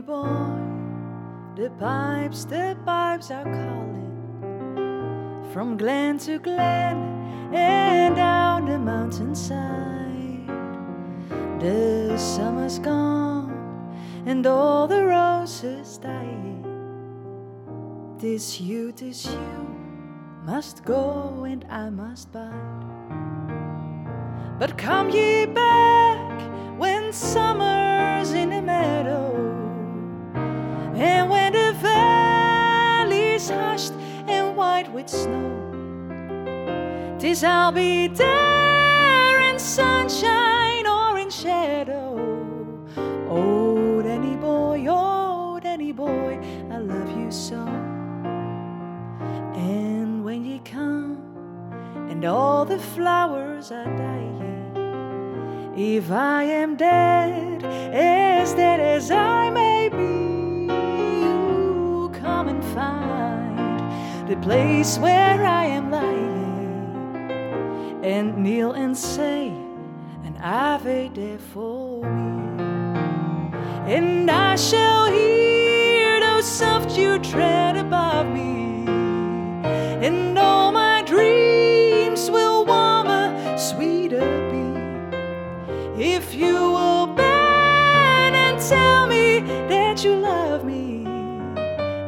Boy, the pipes, the pipes are calling from glen to glen and down the mountainside. The summer's gone and all the roses dying. This you, this you must go and I must bide. But come ye back when summer's with snow. Tis I'll be there in sunshine or in shadow. Oh, Danny boy, oh, Danny boy, I love you so. And when ye come, and all the flowers are dying, if I am dead, as dead as I may be, the place where I am lying, and kneel and say an Ave there for me, and I shall hear those soft you tread above me, and all my dreams will warmer, sweeter be. If you will bend and tell me that you love me,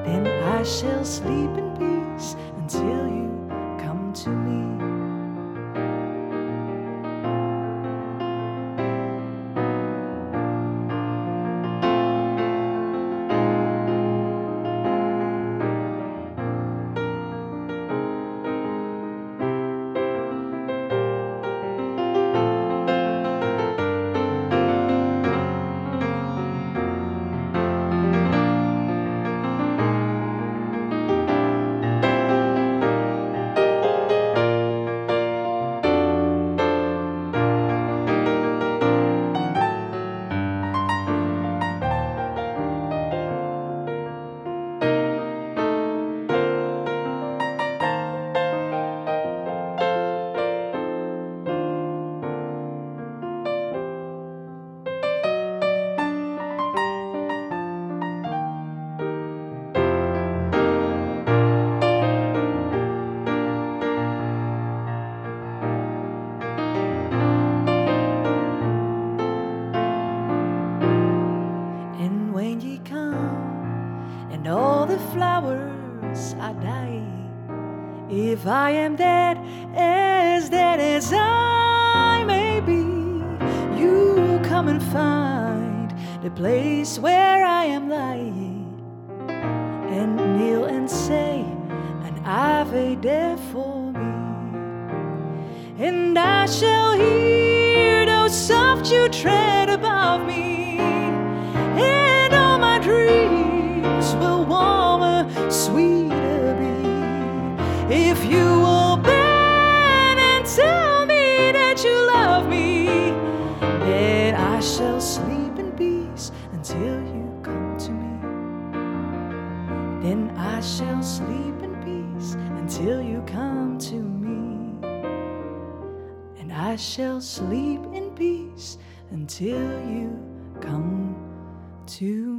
then I shall sleep in peace until you come to me. Flowers are dying, if I am dead, as dead as I may be, you come and find the place where I am lying, and kneel and say an Ave there for me, and I shall hear those soft you tread above me Then I shall sleep in peace until you come to me. And I shall sleep in peace until you come to